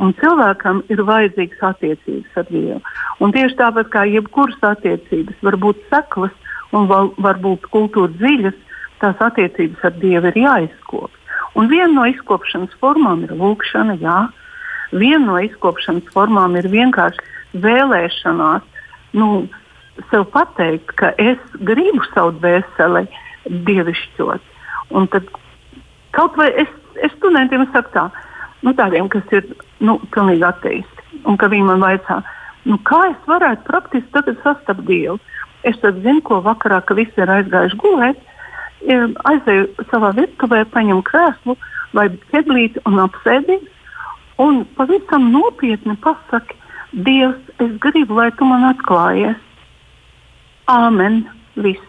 Un cilvēkam ir vajadzīgas attiecības ar Dievu. Un tieši tāpat kā jebkuras attiecības var būt seklas un var, būt kultūra dziļas, tās attiecības ar Dievu ir jāizkop. Un viena no izkopšanas formām ir lūkšana, jā. Viena no izkopšanas formām ir vienkārši vēlēšanās nu, sev pateikt, ka es gribu savu dvēseli dievišķot. Un tad kaut vai es, es studentiem saku tā, nu, tādiem, kas ir nu, pilnīgi ateisti, un ka viņi man vaicā, nu, kā es varētu praktiski sastapt Dievu. Es tad zinu, ko vakarā, kad visi ir aizgājuši gulēt, aizēju savā virtuvē, paņemu krēslu vai ķeblīti un apsēdies. Un pavisam nopietni pasaki, Dievs, es gribu, lai tu man atklājies. Āmen, viss.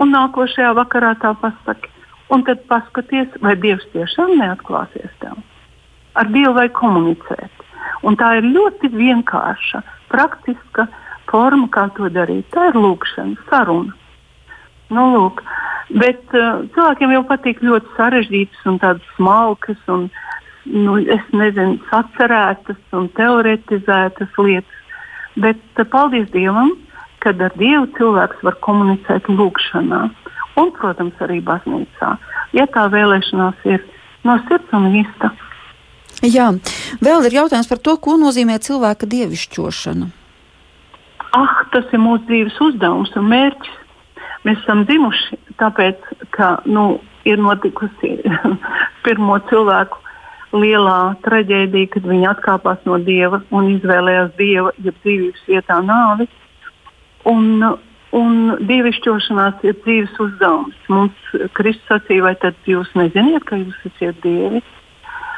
Un nākošajā vakarā tā pasaki. Un tad paskaties, vai Dievs tiešām neatklāsies tev. Ar Dievu vajag komunicēt. Un tā ir ļoti vienkārša, praktiska forma, kā to darīt. Tā ir lūkšana, saruna. Nu, lūk, Bet uh, cilvēkiem jau patīk ļoti sarežģītas un tādas smalkas un, nu, es nezinu, sacerētas un teoretizētas lietas. Bet uh, paldies Dievam, kad ar Dievu cilvēks var komunicēt lūgšanā un, protams, arī baznīcā, ja tā vēlēšanās ir no sirds un īsta. Jā, vēl ir jautājums par to, ko nozīmē cilvēka dievišķošana. Ah, tas ir mūsu dzīves uzdevums un mērķis. Mēs esam dzimuši tāpēc, ka nu, ir notikusi pirmo cilvēku lielā traģēdija, kad viņi atkāpās no dieva un izvēlējās dieva, ja dzīvības vietā nāvi. Un, un dievišķošanās ir dzīves uzdevums. Mums Kristus sacīja, vai tad jūs neziniet, ka jūs esat dievi?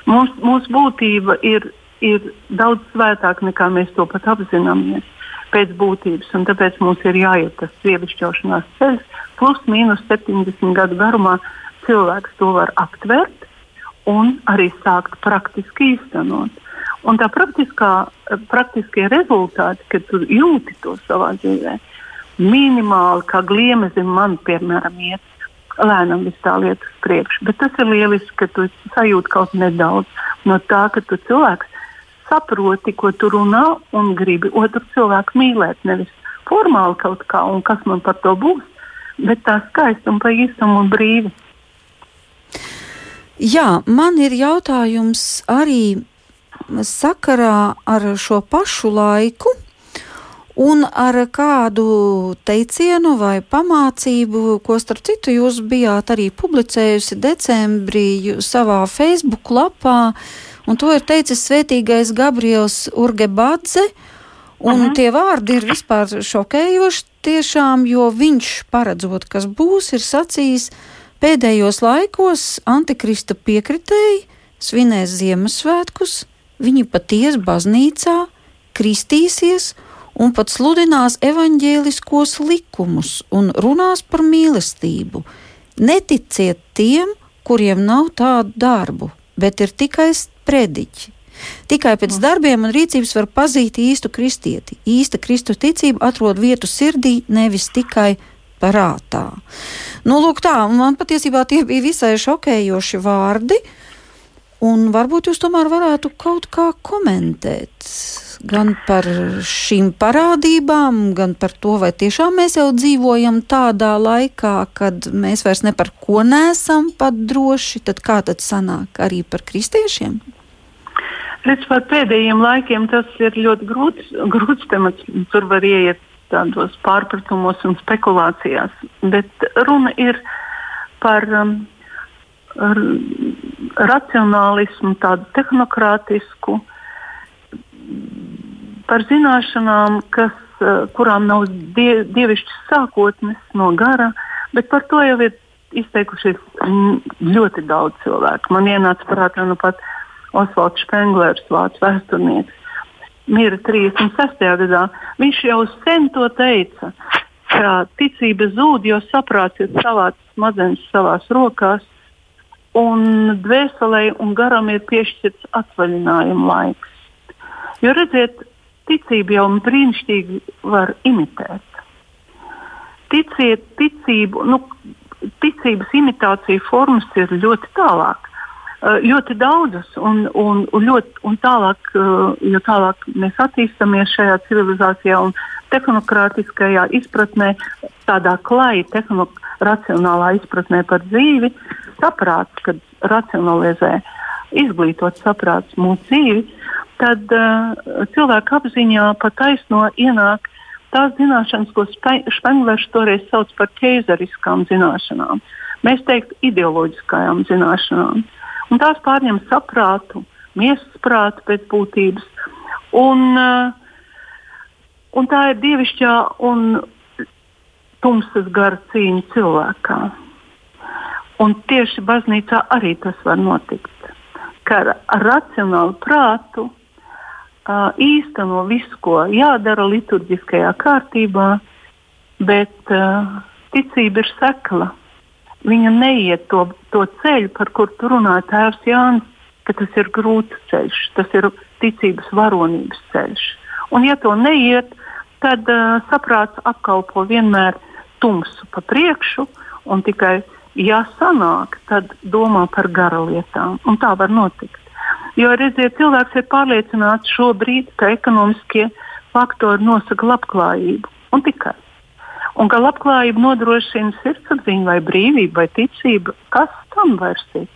Mūs, mūsu būtība ir, ir daudz svētāka nekā mēs to pat apzināmies pēc būtības. Tāpēc mums ir jāiet tas dievišķošanās ceļš, plus mīnus 70 gadu garumā cilvēks to var aptvert un arī sākt praktiski īstenot. Un tā praktiskie rezultāti, kad tu jūti to savā dzīvē, minimāli, kā gliemezim man, piemēram, iet, lēnām viss tā lieta uz priekšu. Bet tas ir lieliski, ka tu sajūti kaut nedaudz no tā, ka tu cilvēks saproti, ko tu runā un gribi otru cilvēku mīlēt. Nevis formāli kaut kā, un kas man par to būs, bet tā skaisti un pa īstam un brīvi. Jā, man ir jautājums arī sakarā ar šo pašu laiku. un ar kādu teicienu vai pamācību, ko starp citu jūs bijāt arī publicējusi decembrī savā Facebook lapā, un to ir teicis svētīgais Gabriels Urgebadze. Un -huh. tie vārdi ir vispār šokējoši tiešām, jo viņš paredzot, kas būs, ir sacījis, pēdējos laikos antikrista piekritēji svinēs Ziemassvētkus, viņi paties baznīcā kristīsies un pat sludinās evaņģēliskos likumus un runās par mīlestību. Neticiet tiem, kuriem nav tādu darbu, bet ir tikai sprediķi. Tikai pēc mm. darbiem un rīcības var pazīt īstu kristieti. Īsta Kristu ticība atrod vietu sirdī, nevis tikai prātā. Nu, lūk, tā, man patiesībā tie bija visai šokējoši vārdi. Un varbūt jūs tomēr varētu kaut kā komentēt gan par šīm parādībām, gan par to, vai tiešām mēs jau dzīvojam tādā laikā, kad mēs vairs ne par ko nesam pat droši. Tad kā tad sanāk arī par kristiešiem? Redz, par pēdējiem laikiem tas ir ļoti grūts, grūts temats. Tur var ieiet tādos pārpratumos un spekulācijās. Bet runa ir par um, racionālismu, tādu tehnokrātisku, par zināšanām, kas, eh, kurām nav die, dievišķas sākotnes no gara, bet par to jau ir izteikušies ļoti daudz cilvēku. Man ienāca prātā nu pat Osvalds Špenglers, vācu vēsturnieks. Mira 36. gadā. Viņš jau sen to teica, ka ticība zūd, jo saprāts ir savāds smadzenes savās rokās, un dvēselē un garam ir piešķirts atvaļinājuma laiks. Jo redziet, ticību jau brīnišķīgi var imitēt. Ticiet, ticību, nu, ticības imitācija formas ir ļoti tālāk. Uh, ļoti daudzas, un, un, un, ļoti, un tālāk, uh, jo tālāk mēs attīstāmies šajā civilizācijā un tehnokrātiskajā izpratnē, tādā klāja, tehnoracionālā izpratnē par dzīvi, saprāts, kad racionalizē izglītot saprāts mūsu dzīvi, tad uh, cilvēka apziņā pataisno ienāk tās zināšanas, ko Špenglers toreiz sauc par ķēzariskām zināšanām. Mēs teiktu, ideoloģiskajām zināšanām. Un tās pārņem saprātu, miesas prātu pēc būtības. Un, uh, un tā ir dievišķā un tumsas gara cīņa cilvēkā. Un tieši baznīcā arī tas var notikt. Ka ar racionālu prātu uh, īsteno visu, ko jādara liturģiskajā kārtībā, bet uh, ticība ir sekla. Viņa neiet to, to ceļu, par kuru tu runāji tēvs Jānis, ka tas ir grūts ceļš, tas ir ticības varonības ceļš. Un, ja to neiet, tad uh, saprāts apkalpo vienmēr tumsu pa priekšu un tikai ja sanāk, tad domā par gara lietām. Un tā var notikt. Jo, redziet, cilvēks ir pārliecināts šobrīd, ka ekonomiskie faktori nosaka labklājību. Un tikai. Un ka labklājību nodrošina sirdsapziņa vai brīvība vai ticība, kas tam vairs ir?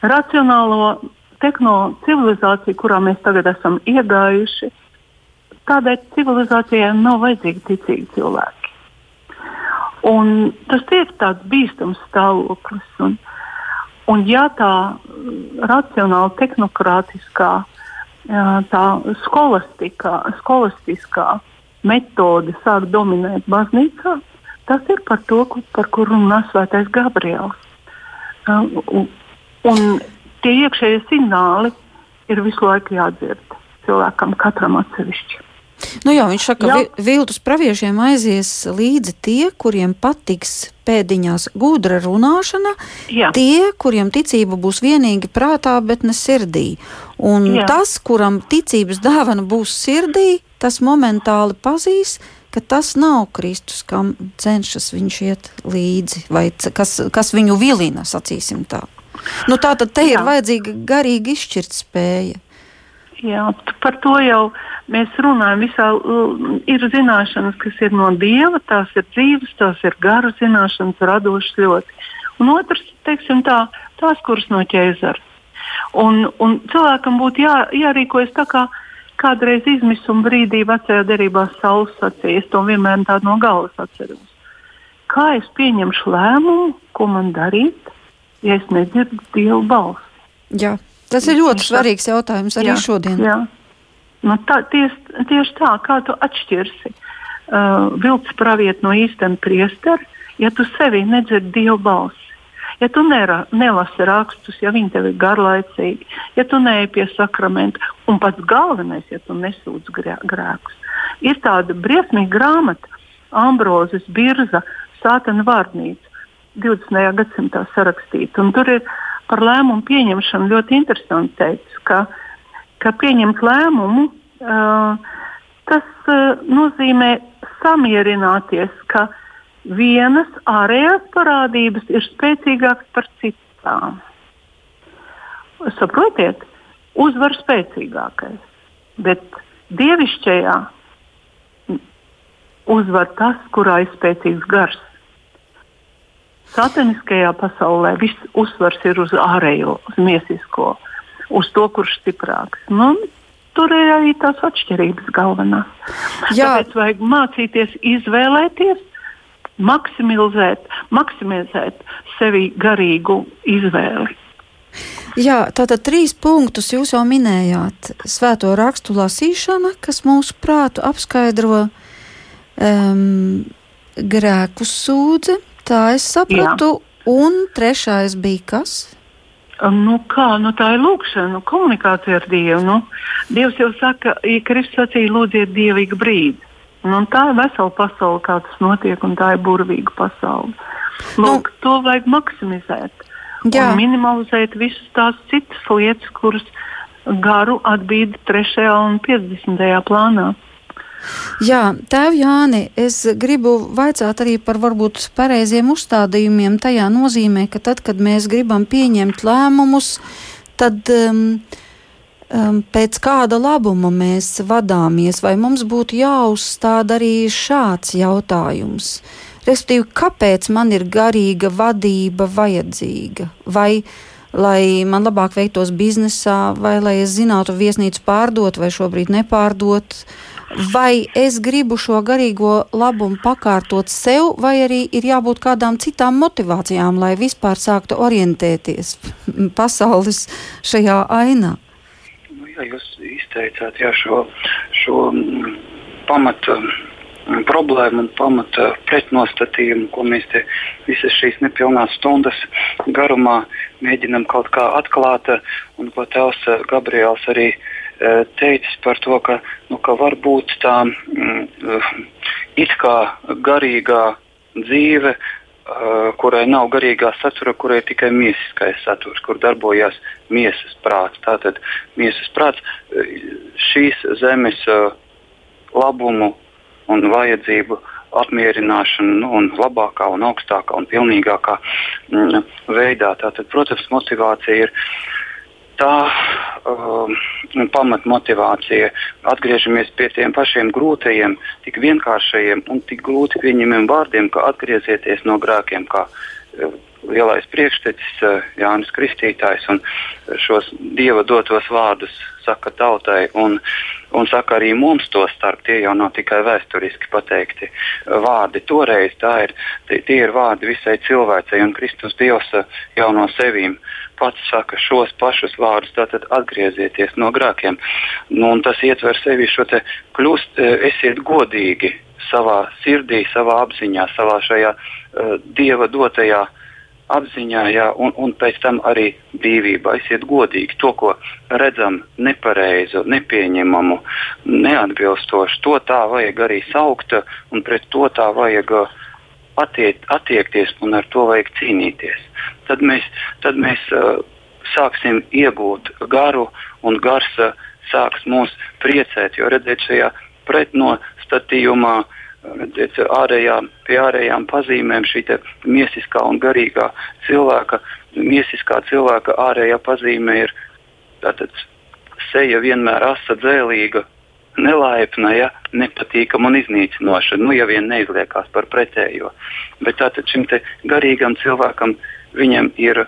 Racionālo tehno civilizāciju, kurā mēs tagad esam iegājuši, tādai civilizācijai nav vajadzīgi ticīgi cilvēki. Un tas ir tāds bīstams stāvoklis. Un, un ja tā racionāli, tehnokrātiskā, tā skolastiskā metode sāk dominēt baznīcā, tas ir par to, par kuru runā Svētais Gabriels. Un, un tie iekšējie signāli ir visu laiku jādzird cilvēkam, katram atsevišķi. Nu jā, viņš saka, ka viltus praviešiem aizies līdzi tie, kuriem patiks pēdiņās gudra runāšana, jā. tie, kuriem ticība būs vienīgi prātā, bet ne sirdī. Un jā. tas, kuram ticības dāvana būs sirdī, tas momentāli pazīs, ka tas nav Kristus, kam cenšas viņš iet līdzi, vai kas, kas viņu vilina, sacīsim tā. Nu, tā tad te jā. ir vajadzīga garīga izšķirtspēja. Jā, par to jau mēs runājam. Visā, ir zināšanas, kas ir no dieva, tās ir dzīves, tās ir garas zināšanas, radošas ļoti. Un otrs, teiksim tā, tās, kuras no ķēzara. Un, un cilvēkam būtu jā, jārīkojas tā, kā, kādreiz izmisuma brīdī vecajā derībā saules sacīja, es to vienmēr tā no galvas atceros. Kā es pieņemšu lēmumu, ko man darīt, ja es nedzirdu Dievu balsi? Jā, tas ir ļoti svarīgs jautājums arī jā, šodien. Jā. Nu, tā, ties, tieši tā, kā tu atšķirsi uh, vilcis pravietu no īstenā priestera, ja tu sevi nedzirdi Dievu balsi. Ja tu nera, nelasi rakstus, ja viņi tev ir garlaicīgi, ja tu neej pie sakramenta, un pats galvenais, ja tu nesūdz grēkus. Ir tāda briesmīga grāmata, Ambrozes Birza, Sātana vārnīca, 20. gadsimtā sarakstīta. Tur ir par lēmumu pieņemšanu ļoti interesanti teikts, ka, ka pieņemt lēmumu uh, tas uh, nozīmē samierināties, ka vienas ārējās parādības ir spēcīgākas par citām. Saprotiet, uzvar spēcīgākais, bet dievišķajā uzvar tas, kurā ir spēcīgs gars. Sataniskajā pasaulē viss uzsvars ir uz ārējo, uz miesisko, uz to, kurš ir stiprāks. Nu, tur ir arī tās atšķirības galvenās. Jā. Tāpēc vajag mācīties izvēlēties maksimizēt, maksimizēt sevi garīgu izvēli. Jā, tātad trīs punktus jūs jau minējāt. Svēto rakstu lasīšana, kas mūsu prātu apskaidro um, grēku sūdzi, tā es sapratu, Jā. un trešais bija kas? Nu kā, nu tā ir lūkšana, nu, komunikācija ar Dievu. Nu, Dievs jau saka, ja Kristus sacīja, lūdziet dievīgu brīdi. Nu, tā ir vesela pasaule, kā tas notiek, un tā ir burvīga pasaule. Nu, Lūk, nu, to vajag maksimizēt. Minimalizēt visas tās citas lietas, kuras garu atbīda 3. un 50. plānā. Jā, tēv Jāni, es gribu vaicāt arī par varbūt pareiziem uzstādījumiem tajā nozīmē, ka tad, kad mēs gribam pieņemt lēmumus, tad um, um, pēc kāda labuma mēs vadāmies, vai mums būtu jāuzstāda arī šāds jautājums. Respektīvi, kāpēc man ir garīga vadība vajadzīga? Vai lai man labāk veiktos biznesā, vai lai es zinātu viesnīcu pārdot vai šobrīd nepārdot, vai es gribu šo garīgo labumu pakārtot sev, vai arī ir jābūt kādām citām motivācijām, lai vispār sāktu orientēties pasaules šajā ainā? Kā jūs izteicāt, jā, šo, šo mm, pamatu mm, problēmu un pamata pretnostatījumu, ko mēs visas šīs nepilnās stundas garumā mēģinam kaut kā atklāt, un ko tēvs Gabriels arī eh, teicis par to, ka, nu, ka varbūt tā mm, it kā garīgā dzīve Uh, kurai nav garīgā satura, kurai ir tikai miesiskais saturs, kur darbojas miesas prāts. Tātad miesas prāts šīs zemes uh, labumu un vajadzību apmierināšanu nu, un labākā, un augstākā un pilnīgākā mm, veidā. Tātad, protams, motivācija ir tā um, pamatmotivācija. Atgriežamies pie tiem pašiem grūtajiem, tik vienkāršajiem un tik grūti pieņemamiem vārdiem, kā atgriezieties no grēkiem, kā uh, lielais priekštecis uh, Jānis Kristītājs un šos dieva dotos vārdus saka tautai un, un saka arī mums to starp. Tie jau nav tikai vēsturiski pateikti vārdi. Toreiz ir, tie, tie ir vārdi visai cilvēcei un Kristus Dievs uh, jau no sevīm pats saka šos pašus vārdus, tātad atgriezieties no grēkiem. Nu, tas ietver sevi šo te kļūst, e, esiet godīgi savā sirdī, savā apziņā, savā šajā uh, dieva dotajā apziņā, jā, un, un pēc tam arī brīvībā. Esiet godīgi to, ko redzam nepareizu, nepieņemamu, neatbilstošu. To tā vajag arī saukt, un pret to tā vajag uh, attiekt, attiekties un ar to vajag cīnīties. Tad mēs, tad mēs uh, sāksim iegūt garu un gars uh, sāks mūs priecēt, jo redzēt šajā pretnostatījumā, redzēt ārējā, pie ārējām pazīmēm šī miesiskā un garīgā cilvēka, miesiskā cilvēka ārējā pazīme ir tātad seja vienmēr asa dzēlīga, nelaipna, ja, nepatīkama un iznīcinoša. Nu, ja vien neizliekās par pretējo. Bet tātad šim garīgam cilvēkam viņam ir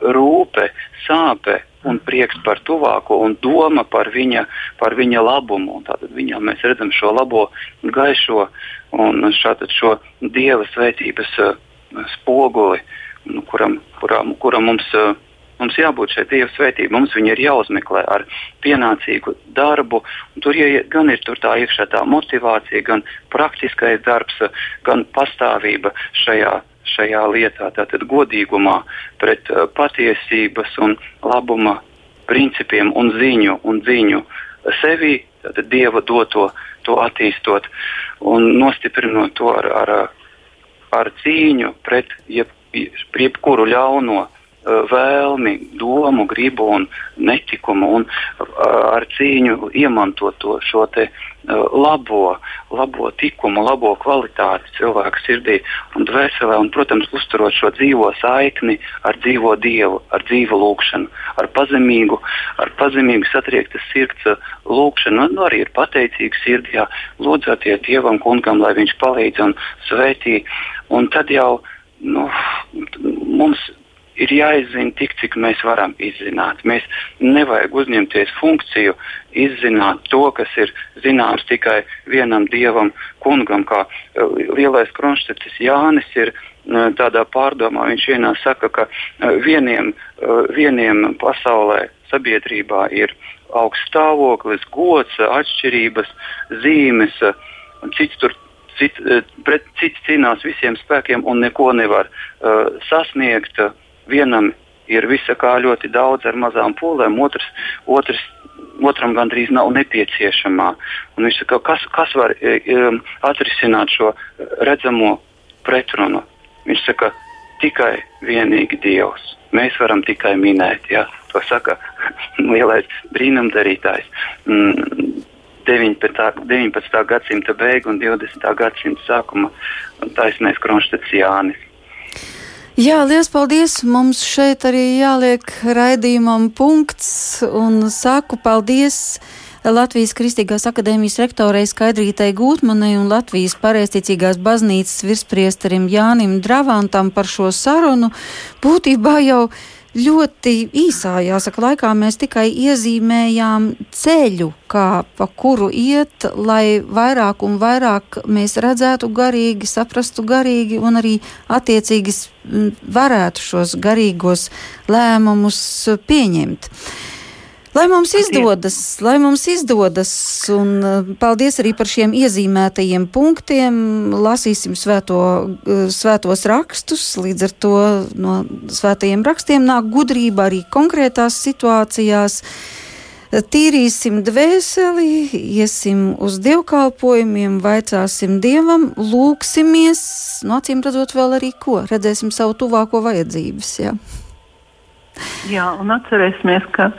rūpe, sāpe un prieks par tuvāko un doma par viņa, par viņa labumu. Tātad viņā mēs redzam šo labo, gaišo un šātad šo dieva svētības uh, spoguli, nu, kuram, kuram, kuram mums. Uh, Mums jābūt šai Dieva svētībai, mums viņa ir jāuzmeklē ar pienācīgu darbu. Tur ja, gan ir tur tā iekšā tā motivācija, gan praktiskais darbs, gan pastāvība šajā, šajā lietā, tātad godīgumā pret uh, patiesības un labuma principiem un ziņu un ziņu sevi, tātad Dieva doto, to attīstot un nostiprinot to ar, ar, ar cīņu pret jeb, jebkuru ļauno vēlmi, domu, gribu un netikumu un uh, ar cīņu iemantot to šo te uh, labo, labo tikumu, labo kvalitāti cilvēka sirdī un dvēselē un, protams, uzturot šo dzīvo saikni ar dzīvo Dievu, ar dzīvu lūgšanu, ar pazemīgu, ar pazemīgu satriektas sirds lūgšanu, nu, arī ir pateicīgs sirdī, lūdzētie Dievam kungam, lai viņš palīdz un svētī, un tad jau nu, mums ir jāizzina tik, cik mēs varam izzināt. Mēs nevajag uzņemties funkciju, izzināt to, kas ir zināms tikai vienam dievam, kungam, kā eh, lielais kronštecis Jānis ir. Eh, tādā pārdomā viņš vienā saka, ka eh, vieniem, vieniem pasaulē, sabiedrībā ir augsts stāvoklis, gods, atšķirības, zīmes, cits tur cits, pret, cits cīnās visiem spēkiem un neko nevar uh, sasniegt. Uh, vienam ir visa kā ļoti daudz ar mazām pūlēm, otrs, otrs, otram gandrīz nav nepieciešamā. Un viņš saka, kas, kas var e, atrisināt šo redzamo pretrunu? Viņš saka, tikai vienīgi Dievs. Mēs varam tikai minēt, ja? to saka lielais brīnumdarītājs. Mm, 19. 19. gadsimta beigu un 20. gadsimta sākuma taisnais Kronštats Jānis. Jā, liels paldies! Mums šeit arī jāliek raidījumam punkts un saku paldies! Latvijas Kristīgās akadēmijas rektorei Skaidrītai Gūtmanai un Latvijas pareizticīgās baznīcas virspriesterim Jānim Dravantam par šo sarunu. Būtībā jau ļoti īsā, jāsaka, laikā mēs tikai iezīmējām ceļu, kā pa kuru iet, lai vairāk un vairāk mēs redzētu garīgi, saprastu garīgi un arī attiecīgi varētu šos garīgos lēmumus pieņemt. Lai mums izdodas, lai mums izdodas, un uh, paldies arī par šiem iezīmētajiem punktiem. Lasīsim svēto, uh, svētos rakstus, līdz ar to no svētajiem rakstiem nāk gudrība arī konkrētās situācijās. Tīrīsim dvēseli, iesim uz dievkalpojumiem, vaicāsim dievam, lūksimies, no acīm redzot, vēl arī ko, redzēsim savu tuvāko vajadzības. Jā, jā un atcerēsimies, ka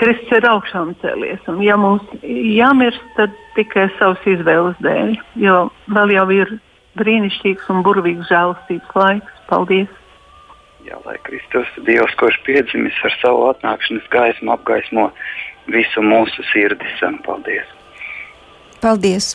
Kristus ir augšām cēlies. Un, ja mums jāmirst, tad tikai savas izvēles dēļ, jo vēl jau ir brīnišķīgs un burvīgs žēlastības laiks. Paldies! Jā, lai Kristus, Dievs, kurš piedzimis ar savu atnākšanas gaismu, apgaismo visu mūsu sirdis. Paldies! Paldies!